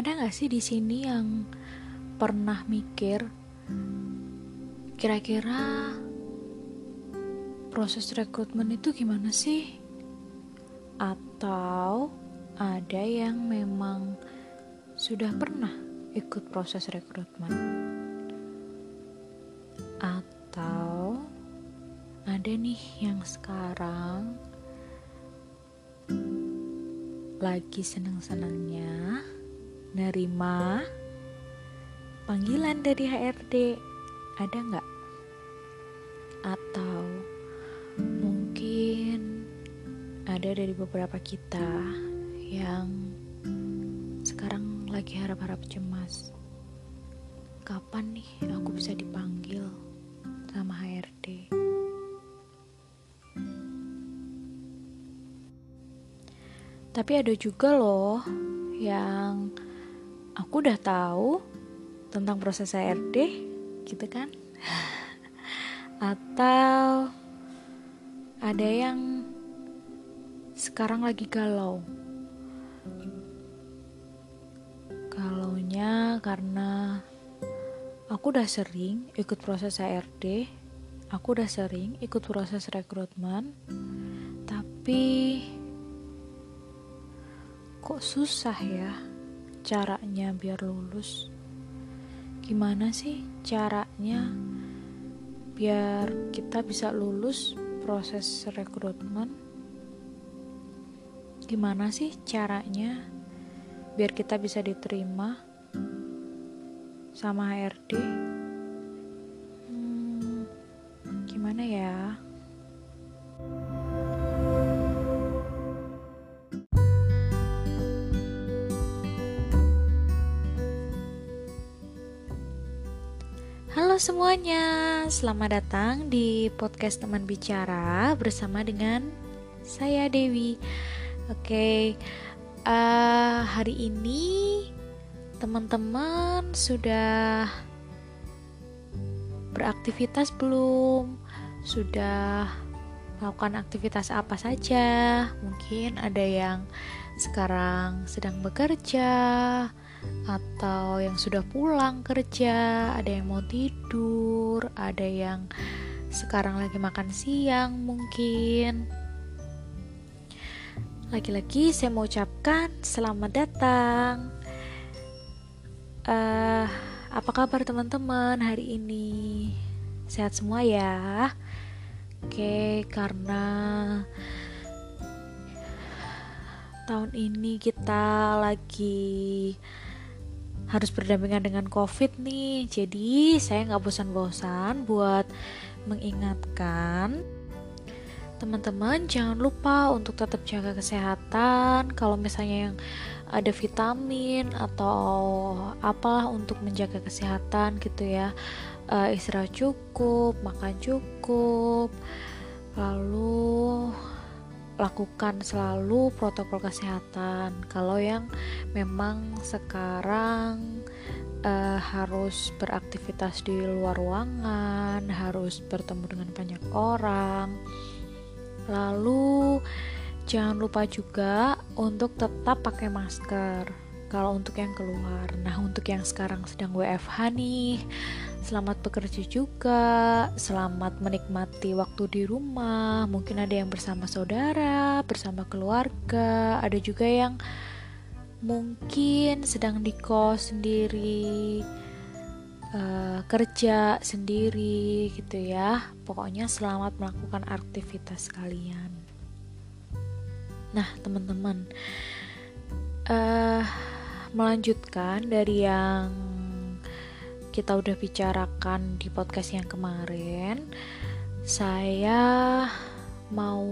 ada nggak sih di sini yang pernah mikir kira-kira proses rekrutmen itu gimana sih? Atau ada yang memang sudah pernah ikut proses rekrutmen? Atau ada nih yang sekarang lagi senang-senangnya nerima panggilan dari HRD ada nggak? Atau mungkin ada dari beberapa kita yang sekarang lagi harap-harap cemas? Kapan nih aku bisa dipanggil sama HRD Tapi ada juga loh yang aku udah tahu tentang proses ARD gitu kan. Atau ada yang sekarang lagi galau. Galaunya karena aku udah sering ikut proses ARD, aku udah sering ikut proses rekrutmen, tapi kok susah ya caranya biar lulus? Gimana sih caranya biar kita bisa lulus proses rekrutmen? Gimana sih caranya biar kita bisa diterima sama HRD semuanya, selamat datang di podcast teman bicara bersama dengan saya Dewi. Oke, uh, hari ini teman-teman sudah beraktivitas belum? Sudah melakukan aktivitas apa saja? Mungkin ada yang sekarang sedang bekerja, atau yang sudah pulang kerja, ada yang mau tidur, ada yang sekarang lagi makan siang mungkin. Lagi-lagi saya mau ucapkan selamat datang. Uh, apa kabar teman-teman hari ini? Sehat semua ya? Oke, karena tahun ini kita lagi harus berdampingan dengan covid nih. Jadi saya nggak bosan-bosan buat mengingatkan teman-teman jangan lupa untuk tetap jaga kesehatan. Kalau misalnya yang ada vitamin atau apalah untuk menjaga kesehatan gitu ya. Uh, istirahat cukup makan cukup lalu lakukan selalu protokol kesehatan. Kalau yang memang sekarang uh, harus beraktivitas di luar ruangan, harus bertemu dengan banyak orang. Lalu jangan lupa juga untuk tetap pakai masker kalau untuk yang keluar. Nah, untuk yang sekarang sedang WFH nih, Selamat bekerja juga, selamat menikmati waktu di rumah. Mungkin ada yang bersama saudara, bersama keluarga, ada juga yang mungkin sedang di kos sendiri, uh, kerja sendiri, gitu ya. Pokoknya selamat melakukan aktivitas kalian. Nah, teman-teman, uh, melanjutkan dari yang kita udah bicarakan di podcast yang kemarin, saya mau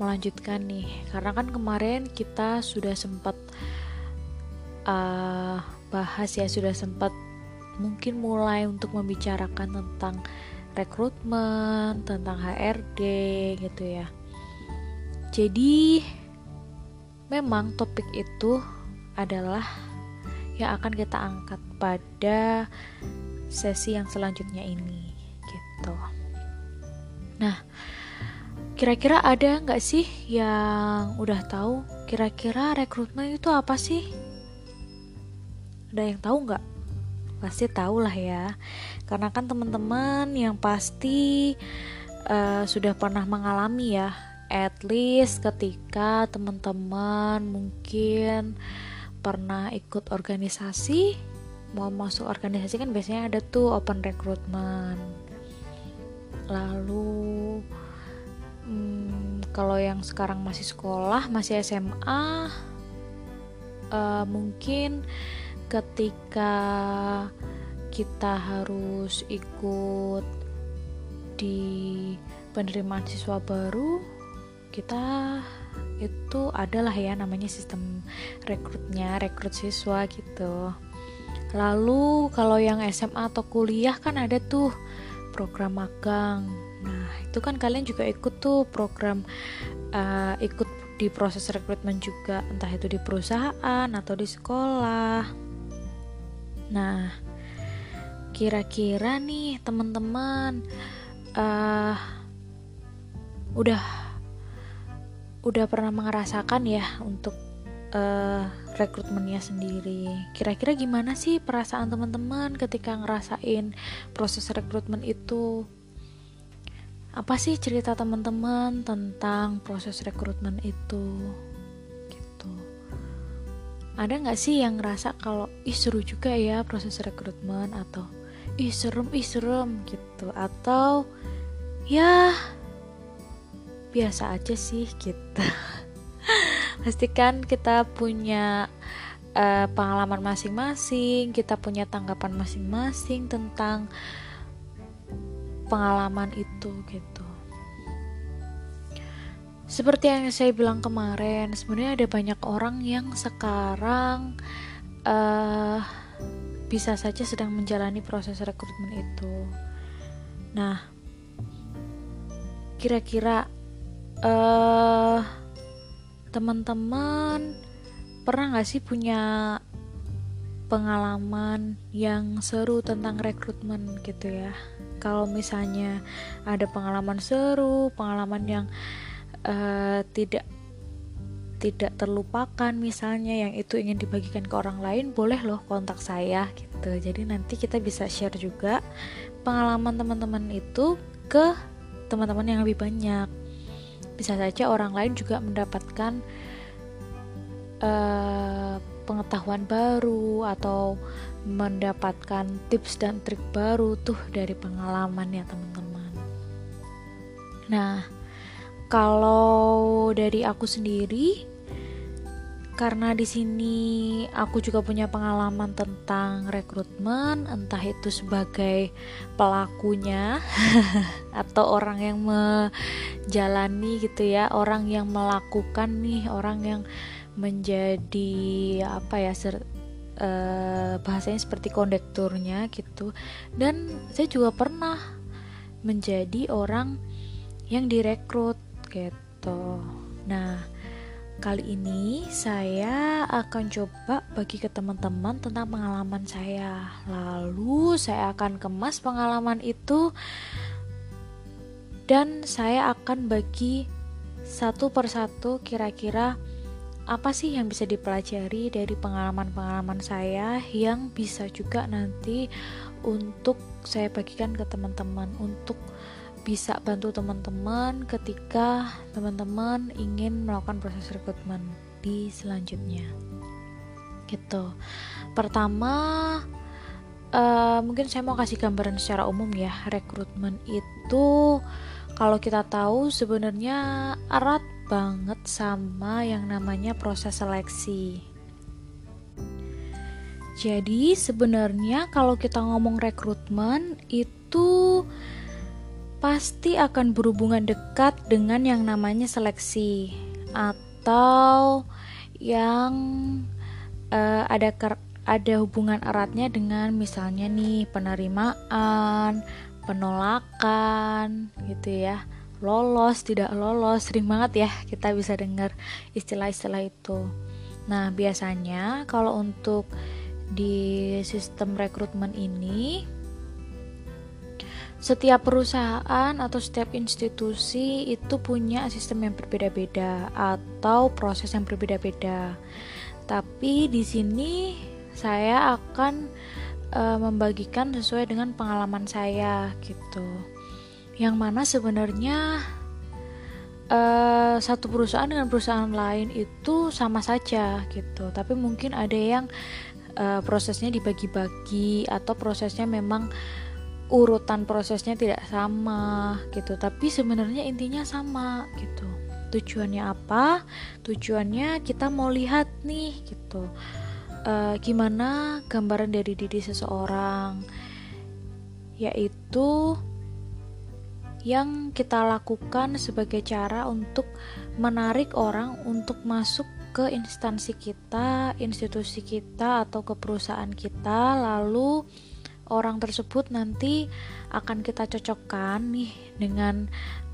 melanjutkan nih, karena kan kemarin kita sudah sempat uh, bahas ya, sudah sempat mungkin mulai untuk membicarakan tentang rekrutmen, tentang HRD gitu ya. Jadi memang topik itu adalah yang akan kita angkat pada sesi yang selanjutnya ini gitu. Nah, kira-kira ada nggak sih yang udah tahu kira-kira rekrutmen itu apa sih? Ada yang tahu nggak? Pasti tahu lah ya, karena kan teman-teman yang pasti uh, sudah pernah mengalami ya, at least ketika teman-teman mungkin pernah ikut organisasi, mau masuk organisasi kan biasanya ada tuh open recruitment. Lalu hmm, kalau yang sekarang masih sekolah, masih SMA, uh, eh, mungkin ketika kita harus ikut di penerimaan siswa baru kita itu adalah ya namanya sistem rekrutnya rekrut siswa gitu. Lalu kalau yang SMA atau kuliah kan ada tuh program magang. Nah itu kan kalian juga ikut tuh program uh, ikut di proses rekrutmen juga entah itu di perusahaan atau di sekolah. Nah, kira-kira nih teman-teman uh, udah udah pernah merasakan ya untuk uh, rekrutmennya sendiri. Kira-kira gimana sih perasaan teman-teman ketika ngerasain proses rekrutmen itu? Apa sih cerita teman-teman tentang proses rekrutmen itu? ada nggak sih yang ngerasa kalau ih seru juga ya proses rekrutmen atau ih serem ih serem gitu atau ya biasa aja sih gitu pastikan kita punya uh, pengalaman masing-masing kita punya tanggapan masing-masing tentang pengalaman itu gitu seperti yang saya bilang kemarin, sebenarnya ada banyak orang yang sekarang uh, bisa saja sedang menjalani proses rekrutmen itu. Nah, kira-kira uh, teman-teman pernah nggak sih punya pengalaman yang seru tentang rekrutmen gitu ya? Kalau misalnya ada pengalaman seru, pengalaman yang uh, tidak tidak terlupakan misalnya yang itu ingin dibagikan ke orang lain boleh loh kontak saya gitu jadi nanti kita bisa share juga pengalaman teman-teman itu ke teman-teman yang lebih banyak bisa saja orang lain juga mendapatkan uh, pengetahuan baru atau mendapatkan tips dan trik baru tuh dari pengalaman ya teman-teman. Nah kalau dari aku sendiri, karena di sini aku juga punya pengalaman tentang rekrutmen, entah itu sebagai pelakunya atau orang yang menjalani gitu ya, orang yang melakukan nih, orang yang menjadi apa ya ser, uh, bahasanya seperti kondekturnya gitu. Dan saya juga pernah menjadi orang yang direkrut gitu. Nah, kali ini saya akan coba bagi ke teman-teman tentang pengalaman saya. Lalu saya akan kemas pengalaman itu dan saya akan bagi satu persatu kira-kira apa sih yang bisa dipelajari dari pengalaman-pengalaman saya yang bisa juga nanti untuk saya bagikan ke teman-teman untuk bisa bantu teman-teman ketika teman-teman ingin melakukan proses rekrutmen di selanjutnya. Gitu. Pertama uh, mungkin saya mau kasih gambaran secara umum ya. Rekrutmen itu kalau kita tahu sebenarnya erat banget sama yang namanya proses seleksi. Jadi sebenarnya kalau kita ngomong rekrutmen itu pasti akan berhubungan dekat dengan yang namanya seleksi atau yang uh, ada ada hubungan eratnya dengan misalnya nih penerimaan, penolakan gitu ya. Lolos, tidak lolos, sering banget ya kita bisa dengar istilah-istilah itu. Nah, biasanya kalau untuk di sistem rekrutmen ini setiap perusahaan atau setiap institusi itu punya sistem yang berbeda-beda atau proses yang berbeda-beda. Tapi di sini saya akan uh, membagikan sesuai dengan pengalaman saya gitu. Yang mana sebenarnya uh, satu perusahaan dengan perusahaan lain itu sama saja gitu. Tapi mungkin ada yang uh, prosesnya dibagi-bagi atau prosesnya memang urutan prosesnya tidak sama gitu. Tapi sebenarnya intinya sama gitu. Tujuannya apa? Tujuannya kita mau lihat nih gitu. Uh, gimana gambaran dari diri seseorang yaitu yang kita lakukan sebagai cara untuk menarik orang untuk masuk ke instansi kita, institusi kita, atau ke perusahaan kita, lalu orang tersebut nanti akan kita cocokkan nih dengan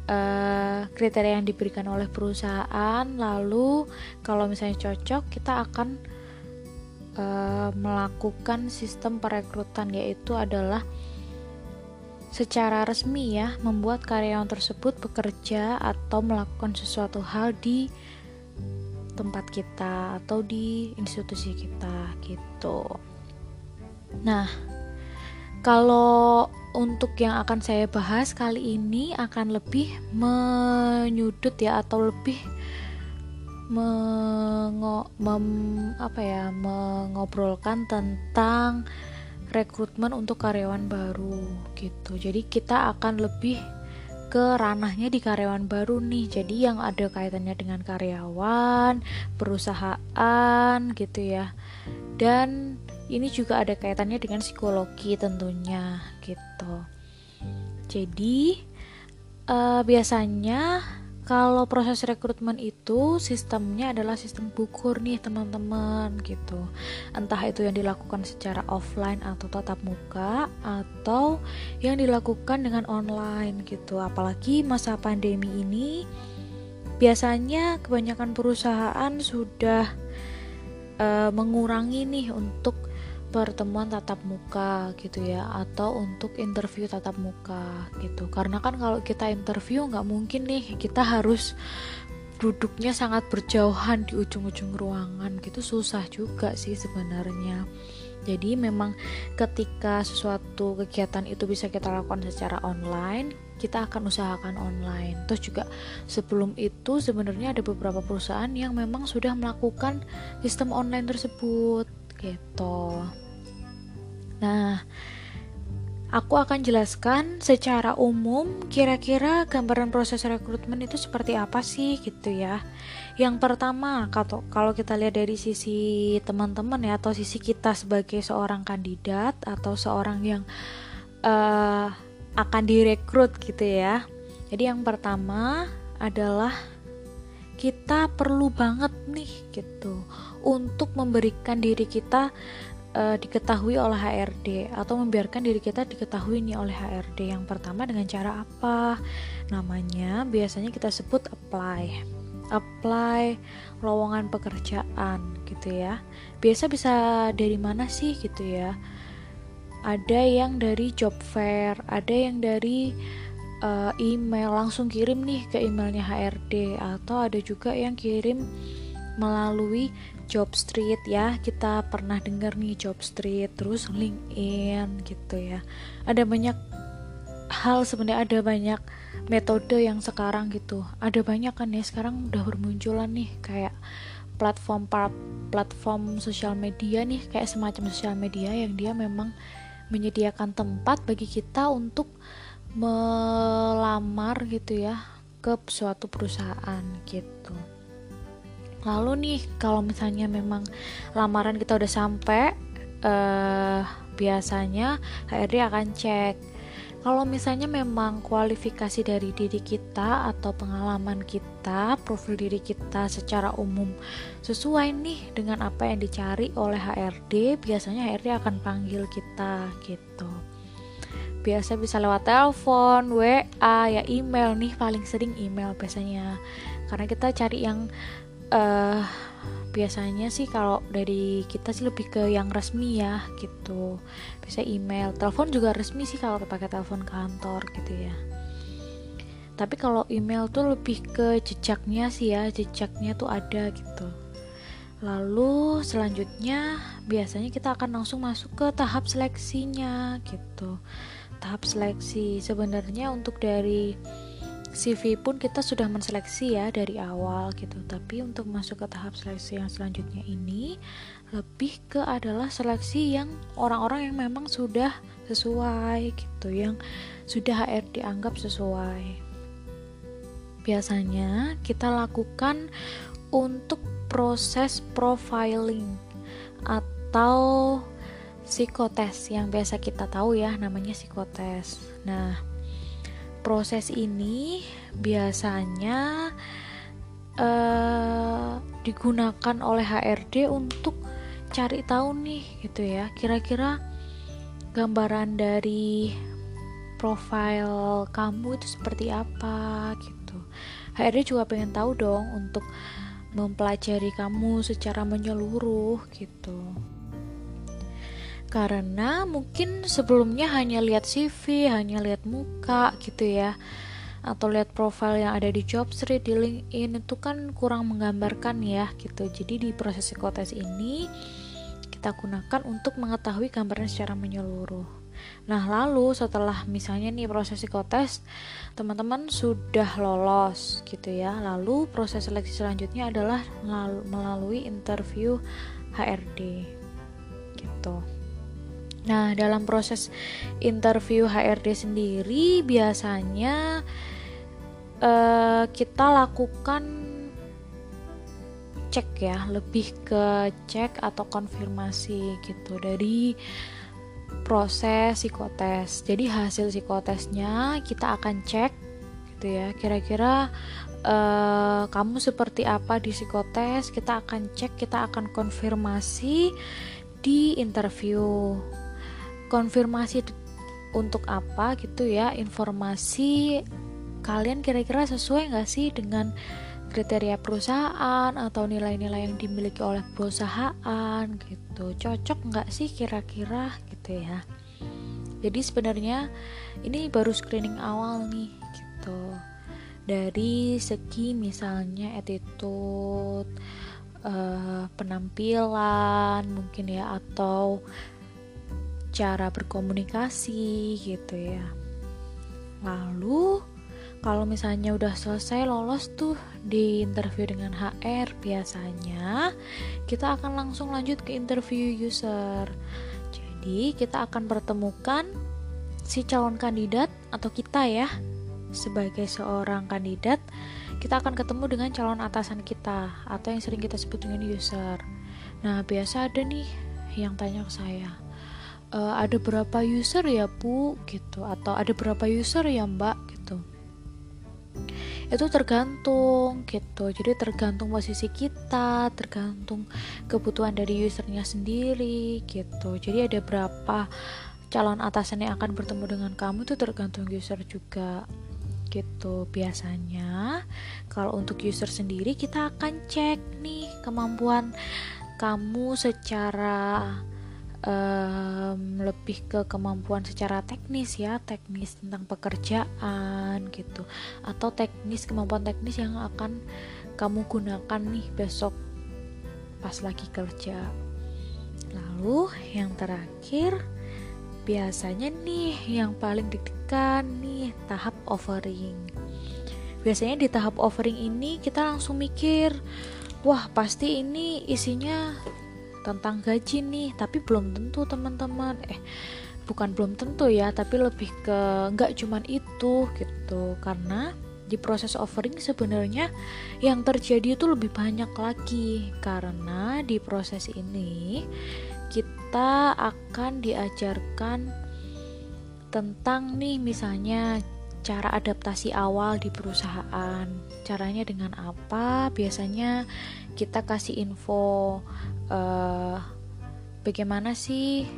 uh, kriteria yang diberikan oleh perusahaan lalu kalau misalnya cocok kita akan uh, melakukan sistem perekrutan yaitu adalah secara resmi ya membuat karyawan tersebut bekerja atau melakukan sesuatu hal di tempat kita atau di institusi kita gitu. Nah, kalau untuk yang akan saya bahas kali ini akan lebih menyudut ya atau lebih mengo, mem, apa ya mengobrolkan tentang rekrutmen untuk karyawan baru gitu. Jadi kita akan lebih ke ranahnya di karyawan baru nih. Jadi yang ada kaitannya dengan karyawan, perusahaan gitu ya. Dan ini juga ada kaitannya dengan psikologi tentunya gitu. Jadi uh, biasanya kalau proses rekrutmen itu sistemnya adalah sistem bukur nih teman-teman gitu. Entah itu yang dilakukan secara offline atau tatap muka atau yang dilakukan dengan online gitu. Apalagi masa pandemi ini biasanya kebanyakan perusahaan sudah uh, mengurangi nih untuk pertemuan tatap muka gitu ya atau untuk interview tatap muka gitu. Karena kan kalau kita interview nggak mungkin nih kita harus duduknya sangat berjauhan di ujung-ujung ruangan gitu. Susah juga sih sebenarnya. Jadi memang ketika sesuatu kegiatan itu bisa kita lakukan secara online kita akan usahakan online. Terus juga sebelum itu sebenarnya ada beberapa perusahaan yang memang sudah melakukan sistem online tersebut gitu Nah, aku akan jelaskan secara umum kira-kira gambaran proses rekrutmen itu seperti apa sih gitu ya. Yang pertama, kalau kita lihat dari sisi teman-teman ya atau sisi kita sebagai seorang kandidat atau seorang yang uh, akan direkrut gitu ya. Jadi yang pertama adalah kita perlu banget nih gitu untuk memberikan diri kita uh, diketahui oleh HRD atau membiarkan diri kita diketahui nih oleh HRD yang pertama dengan cara apa? Namanya biasanya kita sebut apply. Apply lowongan pekerjaan gitu ya. Biasa bisa dari mana sih gitu ya? Ada yang dari job fair ada yang dari uh, email langsung kirim nih ke emailnya HRD atau ada juga yang kirim melalui job street ya. Kita pernah dengar nih job street terus LinkedIn gitu ya. Ada banyak hal sebenarnya ada banyak metode yang sekarang gitu. Ada banyak kan ya sekarang udah bermunculan nih kayak platform platform sosial media nih kayak semacam sosial media yang dia memang menyediakan tempat bagi kita untuk melamar gitu ya ke suatu perusahaan gitu lalu nih kalau misalnya memang lamaran kita udah sampai uh, biasanya HRD akan cek kalau misalnya memang kualifikasi dari diri kita atau pengalaman kita, profil diri kita secara umum sesuai nih dengan apa yang dicari oleh HRD, biasanya HRD akan panggil kita gitu. Biasa bisa lewat telepon, WA, ya email nih paling sering email biasanya. Karena kita cari yang uh, biasanya sih kalau dari kita sih lebih ke yang resmi ya gitu. Bisa email telepon juga resmi sih kalau pakai telepon kantor gitu ya. Tapi kalau email tuh lebih ke jejaknya sih ya jejaknya tuh ada gitu. Lalu selanjutnya biasanya kita akan langsung masuk ke tahap seleksinya gitu. Tahap seleksi sebenarnya untuk dari CV pun kita sudah menseleksi ya dari awal gitu. Tapi untuk masuk ke tahap seleksi yang selanjutnya ini lebih ke adalah seleksi yang orang-orang yang memang sudah sesuai gitu yang sudah HR dianggap sesuai. Biasanya kita lakukan untuk proses profiling atau psikotes yang biasa kita tahu ya namanya psikotes nah proses ini biasanya uh, digunakan oleh HRD untuk cari tahu nih gitu ya. Kira-kira gambaran dari profil kamu itu seperti apa gitu. HRD juga pengen tahu dong untuk mempelajari kamu secara menyeluruh gitu karena mungkin sebelumnya hanya lihat CV, hanya lihat muka gitu ya atau lihat profil yang ada di Jobstreet di LinkedIn itu kan kurang menggambarkan ya gitu. Jadi di proses psikotes ini kita gunakan untuk mengetahui gambaran secara menyeluruh. Nah, lalu setelah misalnya nih proses psikotes, teman-teman sudah lolos gitu ya. Lalu proses seleksi selanjutnya adalah melalui interview HRD. Gitu. Nah, dalam proses interview HRD sendiri biasanya uh, kita lakukan cek ya, lebih ke cek atau konfirmasi gitu dari proses psikotes. Jadi hasil psikotesnya kita akan cek gitu ya. Kira-kira uh, kamu seperti apa di psikotes? Kita akan cek, kita akan konfirmasi di interview konfirmasi untuk apa gitu ya? Informasi kalian kira-kira sesuai nggak sih dengan kriteria perusahaan atau nilai-nilai yang dimiliki oleh perusahaan gitu? Cocok nggak sih kira-kira gitu ya? Jadi sebenarnya ini baru screening awal nih gitu. Dari segi misalnya attitude uh, penampilan mungkin ya atau cara berkomunikasi gitu ya. Lalu kalau misalnya udah selesai lolos tuh di interview dengan HR biasanya kita akan langsung lanjut ke interview user. Jadi kita akan pertemukan si calon kandidat atau kita ya sebagai seorang kandidat kita akan ketemu dengan calon atasan kita atau yang sering kita sebut dengan user. Nah, biasa ada nih yang tanya ke saya, uh, ada berapa user ya bu? Gitu. Atau ada berapa user ya mbak? Gitu. Itu tergantung gitu. Jadi tergantung posisi kita tergantung kebutuhan dari usernya sendiri gitu. Jadi ada berapa calon atasan yang akan bertemu dengan kamu itu tergantung user juga gitu biasanya. Kalau untuk user sendiri kita akan cek nih kemampuan kamu secara um, lebih ke kemampuan secara teknis ya teknis tentang pekerjaan gitu. Atau teknis kemampuan teknis yang akan kamu gunakan nih besok pas lagi kerja. Lalu yang terakhir biasanya nih yang paling deg-degan nih tahap offering. Biasanya di tahap offering ini kita langsung mikir wah pasti ini isinya tentang gaji nih tapi belum tentu teman-teman eh bukan belum tentu ya tapi lebih ke nggak cuman itu gitu karena di proses offering sebenarnya yang terjadi itu lebih banyak lagi karena di proses ini kita akan diajarkan tentang nih misalnya cara adaptasi awal di perusahaan. Caranya dengan apa? Biasanya kita kasih info uh, bagaimana sih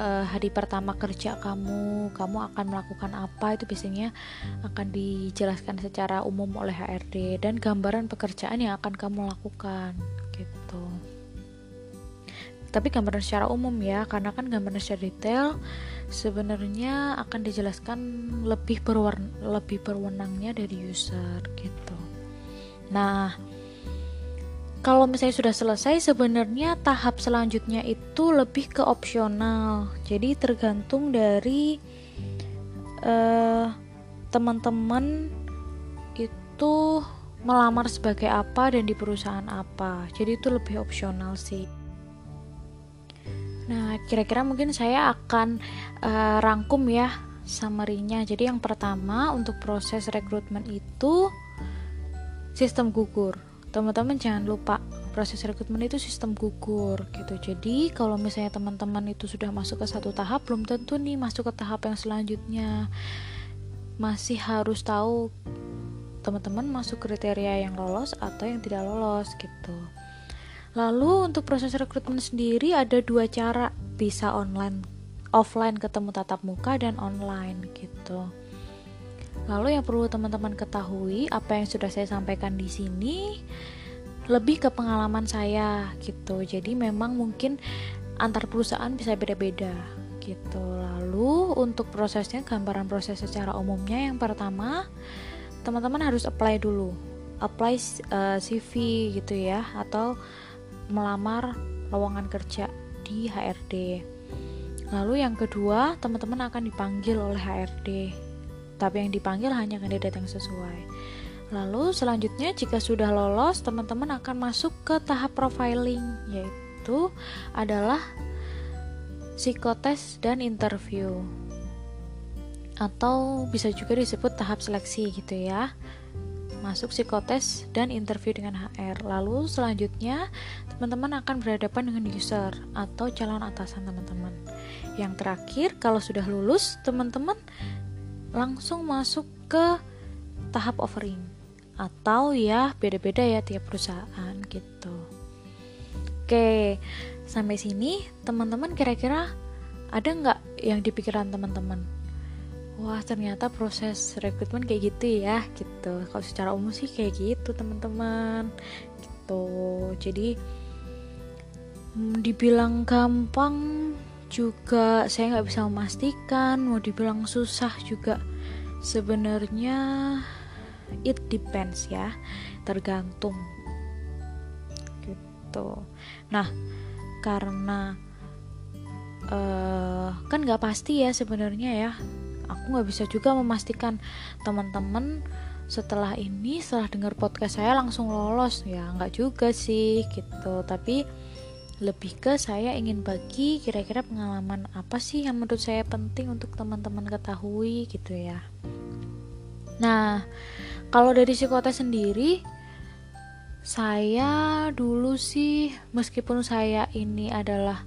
uh, hari pertama kerja kamu, kamu akan melakukan apa itu biasanya akan dijelaskan secara umum oleh HRD dan gambaran pekerjaan yang akan kamu lakukan gitu. Tapi gambaran secara umum ya, karena kan gambaran secara detail sebenarnya akan dijelaskan lebih berwarna, lebih berwenangnya dari user gitu. Nah, kalau misalnya sudah selesai sebenarnya tahap selanjutnya itu lebih ke opsional. Jadi tergantung dari uh, teman-teman itu melamar sebagai apa dan di perusahaan apa. Jadi itu lebih opsional sih. Nah kira-kira mungkin saya akan uh, rangkum ya summary-nya. Jadi yang pertama untuk proses rekrutmen itu sistem gugur teman-teman jangan lupa proses rekrutmen itu sistem gugur gitu. Jadi kalau misalnya teman-teman itu sudah masuk ke satu tahap belum tentu nih masuk ke tahap yang selanjutnya. Masih harus tahu teman-teman masuk kriteria yang lolos atau yang tidak lolos gitu. Lalu untuk proses rekrutmen sendiri ada dua cara bisa online offline ketemu tatap muka dan online gitu Lalu yang perlu teman-teman ketahui, apa yang sudah saya sampaikan di sini lebih ke pengalaman saya gitu. Jadi memang mungkin antar perusahaan bisa beda-beda gitu. Lalu untuk prosesnya gambaran proses secara umumnya yang pertama teman-teman harus apply dulu. Apply uh, eh, CV gitu ya atau melamar lowongan kerja di HRD. Lalu yang kedua, teman-teman akan dipanggil oleh HRD tapi yang dipanggil hanya kandidat yang sesuai. Lalu selanjutnya jika sudah lolos, teman-teman akan masuk ke tahap profiling yaitu adalah psikotes dan interview. Atau bisa juga disebut tahap seleksi gitu ya. Masuk psikotes dan interview dengan HR. Lalu selanjutnya teman-teman akan berhadapan dengan user atau calon atasan teman-teman. Yang terakhir, kalau sudah lulus, teman-teman langsung masuk ke tahap offering atau ya beda-beda ya tiap perusahaan gitu. Oke, sampai sini teman-teman kira-kira ada nggak yang di pikiran teman-teman? Wah ternyata proses rekrutmen kayak gitu ya gitu. Kalau secara umum sih kayak gitu teman-teman gitu. Jadi hmm, dibilang gampang juga saya nggak bisa memastikan mau dibilang susah juga. Sebenarnya it depends ya tergantung. Gitu. Nah karena uh, kan nggak pasti ya sebenarnya ya. Aku nggak bisa juga memastikan. Teman-teman setelah ini setelah dengar podcast saya langsung lolos. Ya nggak juga sih gitu. Tapi lebih ke saya ingin bagi kira-kira pengalaman apa sih yang menurut saya penting untuk teman-teman ketahui gitu ya. Nah, kalau dari psikotes sendiri saya dulu sih meskipun saya ini adalah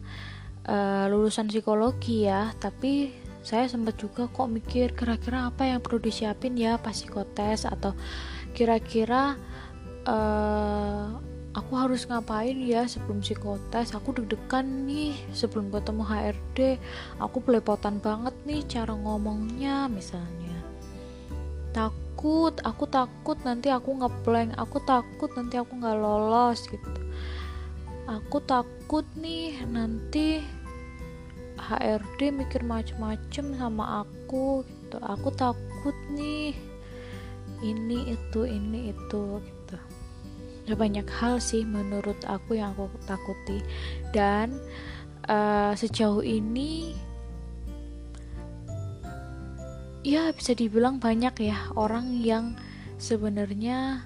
uh, lulusan psikologi ya, tapi saya sempat juga kok mikir kira-kira apa yang perlu disiapin ya pas psikotes atau kira-kira uh, aku harus ngapain ya sebelum psikotes? Aku deg-degan nih sebelum ketemu HRD aku belepotan banget nih cara ngomongnya misalnya. Takut aku takut nanti aku ngeblank. Aku takut nanti aku nggak lolos gitu. Aku takut nih nanti HRD mikir macem-macem sama aku gitu. Aku takut nih. Ini itu ini itu gitu ada banyak hal sih menurut aku yang aku takuti. Dan uh, sejauh ini ya bisa dibilang banyak ya orang yang sebenarnya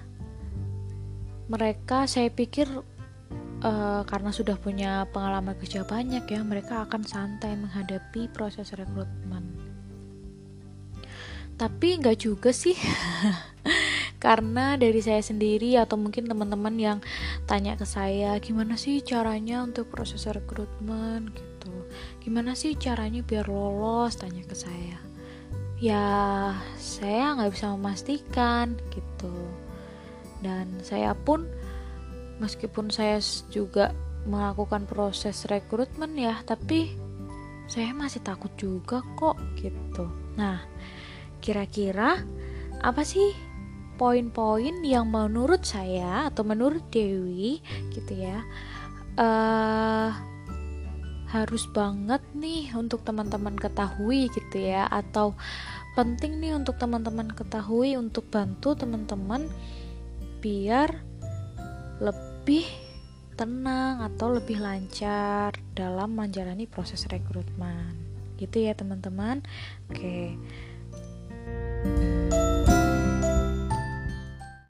mereka saya pikir uh, karena sudah punya pengalaman kerja banyak ya mereka akan santai menghadapi proses rekrutmen. Tapi nggak juga sih karena dari saya sendiri atau mungkin teman-teman yang tanya ke saya gimana sih caranya untuk proses rekrutmen? gitu. Gimana sih caranya biar lolos? tanya ke saya. Ya saya nggak bisa memastikan gitu. Dan saya pun meskipun saya juga melakukan proses rekrutmen ya tapi saya masih takut juga kok gitu. Nah kira-kira apa sih poin-poin yang menurut saya atau menurut Dewi gitu ya uh, harus banget nih untuk teman-teman ketahui gitu ya atau penting nih untuk teman-teman ketahui untuk bantu teman-teman biar lebih tenang atau lebih lancar dalam menjalani proses rekrutmen. Gitu ya teman-teman. Oke